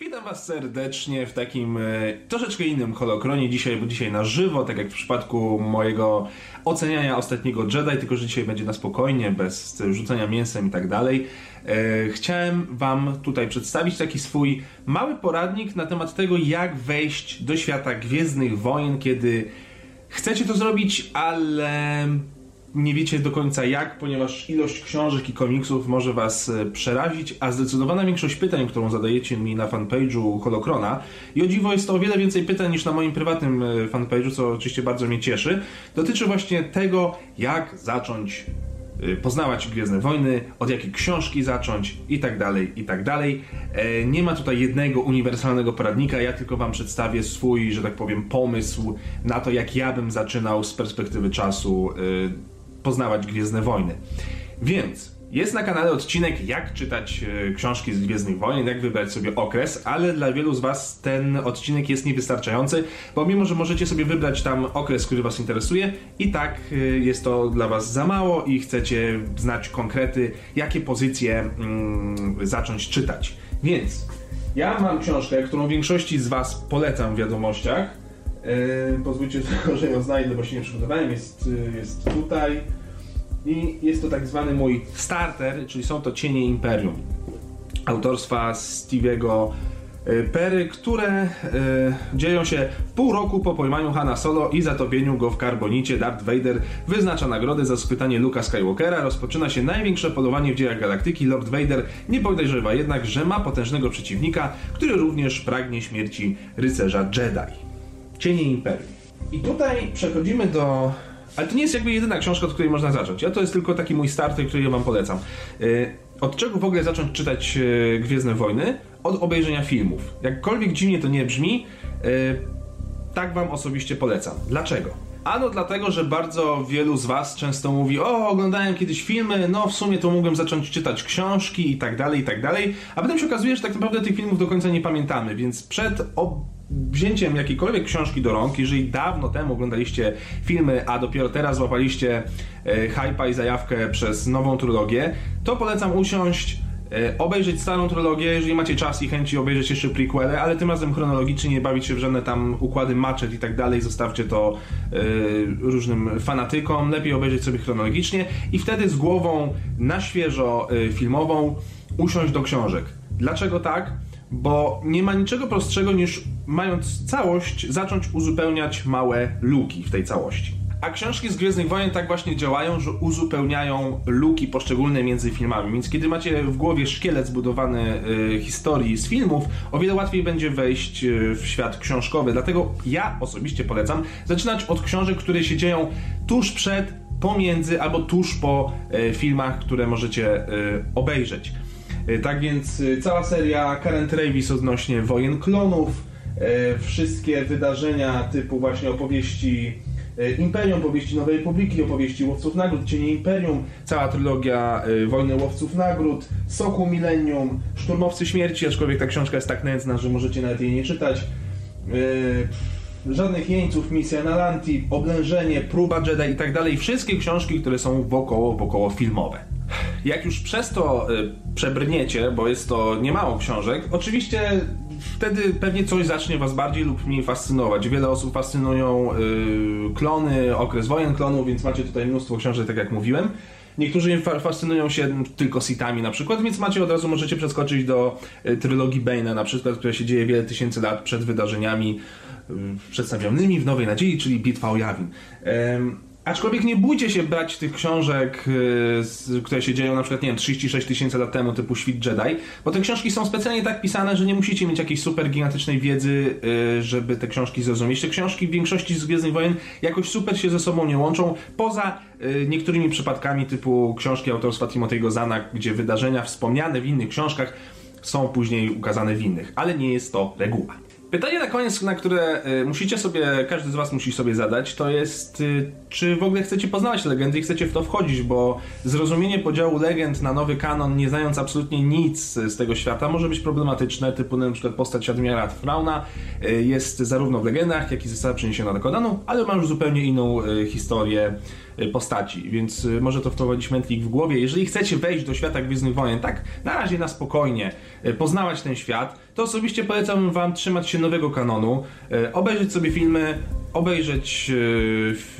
Witam Was serdecznie w takim e, troszeczkę innym holokronie dzisiaj, bo dzisiaj na żywo, tak jak w przypadku mojego oceniania ostatniego Jedi, tylko że dzisiaj będzie na spokojnie, bez rzucania mięsem i tak dalej. E, chciałem Wam tutaj przedstawić taki swój mały poradnik na temat tego, jak wejść do świata Gwiezdnych Wojen, kiedy chcecie to zrobić, ale nie wiecie do końca jak, ponieważ ilość książek i komiksów może was e, przerazić, a zdecydowana większość pytań, którą zadajecie mi na fanpage'u Holokrona, i o dziwo jest to o wiele więcej pytań niż na moim prywatnym e, fanpage'u, co oczywiście bardzo mnie cieszy, dotyczy właśnie tego, jak zacząć e, poznawać Gwiezdne Wojny, od jakiej książki zacząć i tak dalej, i tak dalej. Nie ma tutaj jednego uniwersalnego poradnika, ja tylko Wam przedstawię swój, że tak powiem, pomysł na to, jak ja bym zaczynał z perspektywy czasu poznawać Gwiezdne Wojny. Więc jest na kanale odcinek, jak czytać e, książki z Gwiezdnych Wojen, jak wybrać sobie okres, ale dla wielu z Was ten odcinek jest niewystarczający, bo mimo, że możecie sobie wybrać tam okres, który Was interesuje, i tak e, jest to dla Was za mało i chcecie znać konkrety, jakie pozycje mm, zacząć czytać. Więc ja mam książkę, którą większości z Was polecam w wiadomościach. Yy, pozwólcie że ją znajdę, bo się nie przygotowałem. Jest, jest tutaj. I jest to tak zwany mój starter, czyli są to Cienie Imperium. Autorstwa Stevie'ego yy, Pery, które y, dzieją się pół roku po pojmaniu Hanna Solo i zatopieniu go w karbonicie. Darth Vader wyznacza nagrodę za schwytanie Luka Skywalkera. Rozpoczyna się największe polowanie w dziejach galaktyki. Lord Vader nie podejrzewa jednak, że ma potężnego przeciwnika, który również pragnie śmierci rycerza Jedi. Cienie Imperium. I tutaj przechodzimy do... Ale to nie jest jakby jedyna książka, od której można zacząć. Ja to jest tylko taki mój starter, który ja wam polecam. Y, od czego w ogóle zacząć czytać y, Gwiezdne Wojny? Od obejrzenia filmów. Jakkolwiek dziwnie to nie brzmi, y, tak wam osobiście polecam. Dlaczego? Ano dlatego, że bardzo wielu z Was często mówi: O, oglądałem kiedyś filmy, no w sumie to mogłem zacząć czytać książki i tak dalej, i tak dalej. A potem się okazuje, że tak naprawdę tych filmów do końca nie pamiętamy, więc przed wzięciem jakiejkolwiek książki do rąk, jeżeli dawno temu oglądaliście filmy, a dopiero teraz złapaliście e, hypa i zajawkę przez nową trylogię, to polecam usiąść, e, obejrzeć starą trylogię, jeżeli macie czas i chęci obejrzeć jeszcze prequele, ale tym razem chronologicznie, nie bawić się w żadne tam układy maczet i tak dalej, zostawcie to e, różnym fanatykom, lepiej obejrzeć sobie chronologicznie i wtedy z głową na świeżo filmową usiąść do książek. Dlaczego tak? bo nie ma niczego prostszego niż mając całość, zacząć uzupełniać małe luki w tej całości. A książki z Gwiezdnych Wojen tak właśnie działają, że uzupełniają luki poszczególne między filmami. Więc kiedy macie w głowie szkielet zbudowany y, historii z filmów, o wiele łatwiej będzie wejść y, w świat książkowy. Dlatego ja osobiście polecam zaczynać od książek, które się dzieją tuż przed, pomiędzy albo tuż po y, filmach, które możecie y, obejrzeć. E, tak więc e, cała seria Karen Travis odnośnie wojen klonów, wszystkie wydarzenia typu właśnie opowieści Imperium, opowieści Nowej Republiki, opowieści Łowców Nagród, Cienie Imperium, cała trylogia Wojny Łowców Nagród, Soku Millennium, Szturmowcy Śmierci, aczkolwiek ta książka jest tak nędzna, że możecie nawet jej nie czytać. Żadnych jeńców, misja na Lanti, oblężenie, próba Jedi i tak dalej. Wszystkie książki, które są wokoło, wokoło filmowe. Jak już przez to przebrniecie, bo jest to niemało książek, oczywiście wtedy pewnie coś zacznie was bardziej lub mniej fascynować. Wiele osób fascynują y, klony, okres wojen klonów, więc macie tutaj mnóstwo książek, tak jak mówiłem. Niektórzy fascynują się tylko sitami na przykład, więc macie od razu możecie przeskoczyć do y, trylogii Bane'a na przykład, która się dzieje wiele tysięcy lat przed wydarzeniami y, przedstawionymi w Nowej Nadziei, czyli Bitwa o Jawin. Aczkolwiek nie bójcie się brać tych książek, y, które się dzieją na przykład, nie wiem, 36 tysięcy lat temu, typu Świt Jedi, bo te książki są specjalnie tak pisane, że nie musicie mieć jakiejś super gigantycznej wiedzy, y, żeby te książki zrozumieć. Te książki w większości z Gwiezdnych Wojen jakoś super się ze sobą nie łączą, poza y, niektórymi przypadkami typu książki autorstwa Timothy'ego Zana, gdzie wydarzenia wspomniane w innych książkach są później ukazane w innych, ale nie jest to reguła. Pytanie na koniec, na które y, musicie sobie, każdy z Was musi sobie zadać, to jest, y, czy w ogóle chcecie poznawać legendy i chcecie w to wchodzić, bo zrozumienie podziału legend na nowy kanon, nie znając absolutnie nic z tego świata, może być problematyczne, typu na przykład postać admirała Frauna y, jest zarówno w legendach, jak i została przeniesiona do kanonu, ale ma już zupełnie inną historię postaci, więc może to wprowadzić mętlik w głowie. Jeżeli chcecie wejść do świata Gwiezdnych Wojen, tak na razie na spokojnie, poznawać ten świat, to osobiście polecam wam trzymać się nowego kanonu, e, obejrzeć sobie filmy, obejrzeć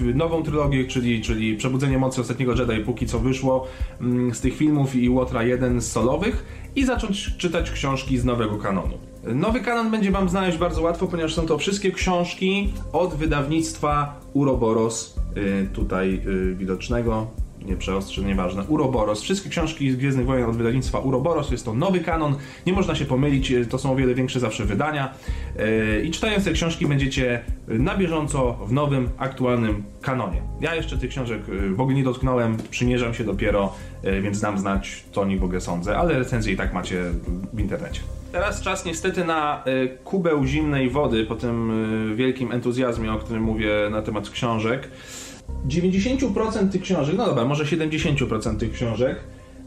e, nową trylogię, czyli, czyli Przebudzenie Mocy Ostatniego Jedi, póki co wyszło mm, z tych filmów i Łotra 1 z solowych i zacząć czytać książki z nowego kanonu. Nowy kanon będzie wam znaleźć bardzo łatwo, ponieważ są to wszystkie książki od wydawnictwa Uroboros, y, tutaj widocznego, nie przeostrzę, nieważne, Uroboros. Wszystkie książki z Gwiezdnych Wojen od wydawnictwa Uroboros, jest to nowy kanon, nie można się pomylić, y, to są o wiele większe zawsze wydania y, i czytając te książki będziecie na bieżąco w nowym, aktualnym kanonie. Ja jeszcze tych książek y, w ogóle nie dotknąłem, przymierzam się dopiero, więc dam znać, co o w ogóle sądzę, ale recenzje i tak macie w internecie. Teraz czas niestety na kubeł zimnej wody po tym wielkim entuzjazmie, o którym mówię na temat książek. 90% tych książek, no dobra, może 70% tych książek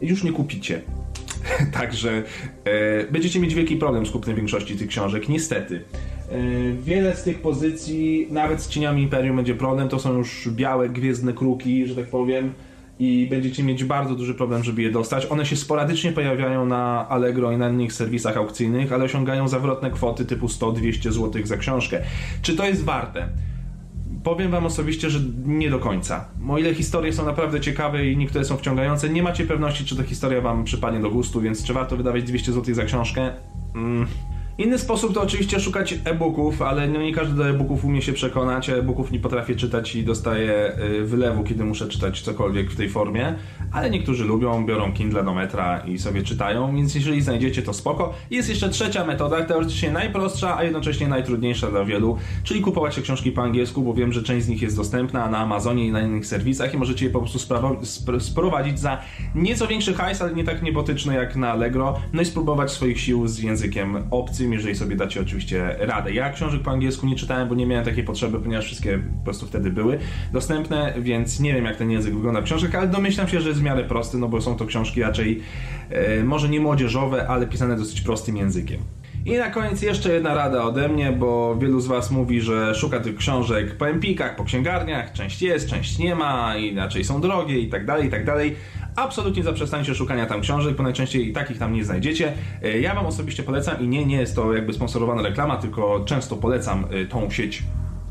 już nie kupicie. Także e, będziecie mieć wielki problem z kupnem większości tych książek, niestety. E, wiele z tych pozycji, nawet z cieniami Imperium będzie problem, to są już białe, gwiezdne kruki, że tak powiem i będziecie mieć bardzo duży problem, żeby je dostać. One się sporadycznie pojawiają na Allegro i na innych serwisach aukcyjnych, ale osiągają zawrotne kwoty typu 100-200 zł za książkę. Czy to jest warte? Powiem wam osobiście, że nie do końca. O ile historie są naprawdę ciekawe i niektóre są wciągające, nie macie pewności, czy ta historia wam przypadnie do gustu, więc czy warto wydawać 200 zł za książkę? Mm. Inny sposób to oczywiście szukać e-booków, ale no nie każdy do e-booków umie się przekonać. E-booków nie potrafię czytać i dostaję y, wylewu, kiedy muszę czytać cokolwiek w tej formie, ale niektórzy lubią, biorą Kindle do metra i sobie czytają, więc jeżeli znajdziecie to spoko. Jest jeszcze trzecia metoda, teoretycznie najprostsza, a jednocześnie najtrudniejsza dla wielu, czyli kupować te książki po angielsku, bo wiem, że część z nich jest dostępna na Amazonie i na innych serwisach i możecie je po prostu sprawo- spr- sprowadzić za nieco większy hajs, ale nie tak niebotyczny jak na Allegro, no i spróbować swoich sił z językiem obcym, jeżeli sobie dacie oczywiście radę. Ja książek po angielsku nie czytałem, bo nie miałem takiej potrzeby, ponieważ wszystkie po prostu wtedy były dostępne, więc nie wiem jak ten język wygląda w książek, ale domyślam się, że jest w miarę prosty, no bo są to książki raczej e, może nie młodzieżowe, ale pisane dosyć prostym językiem. I na koniec jeszcze jedna rada ode mnie, bo wielu z Was mówi, że szuka tych książek po empikach, po księgarniach, część jest, część nie ma, inaczej są drogie i tak dalej, i tak dalej. Absolutnie zaprzestańcie szukania tam książek, bo najczęściej i takich tam nie znajdziecie. E, Ja Wam osobiście polecam i nie, nie jest to jakby sponsorowana reklama, tylko często polecam e, tą sieć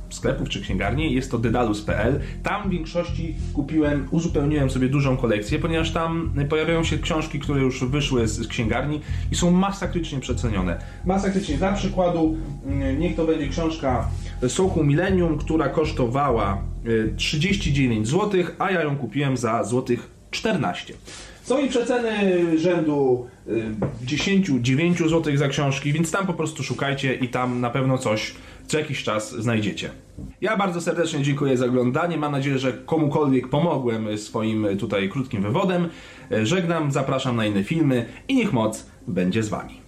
sklepów czy księgarni, jest to dedalus.pl. Tam w większości kupiłem, uzupełniłem sobie dużą kolekcję, ponieważ tam pojawiają się książki, które już wyszły z, księgarni i są masakrycznie przecenione. Masakrycznie. Dla przykładu, mm, niech to będzie książka Soku Millennium, która kosztowała y, 39 zł, a ja ją kupiłem za złotych 14. Są i przeceny rzędu y, 10-9 zł za książki, więc tam po prostu szukajcie i tam na pewno coś co jakiś czas znajdziecie. Ja bardzo serdecznie dziękuję za oglądanie. Mam nadzieję, że komukolwiek pomogłem swoim tutaj krótkim wywodem. Żegnam, zapraszam na inne filmy i niech moc będzie z wami.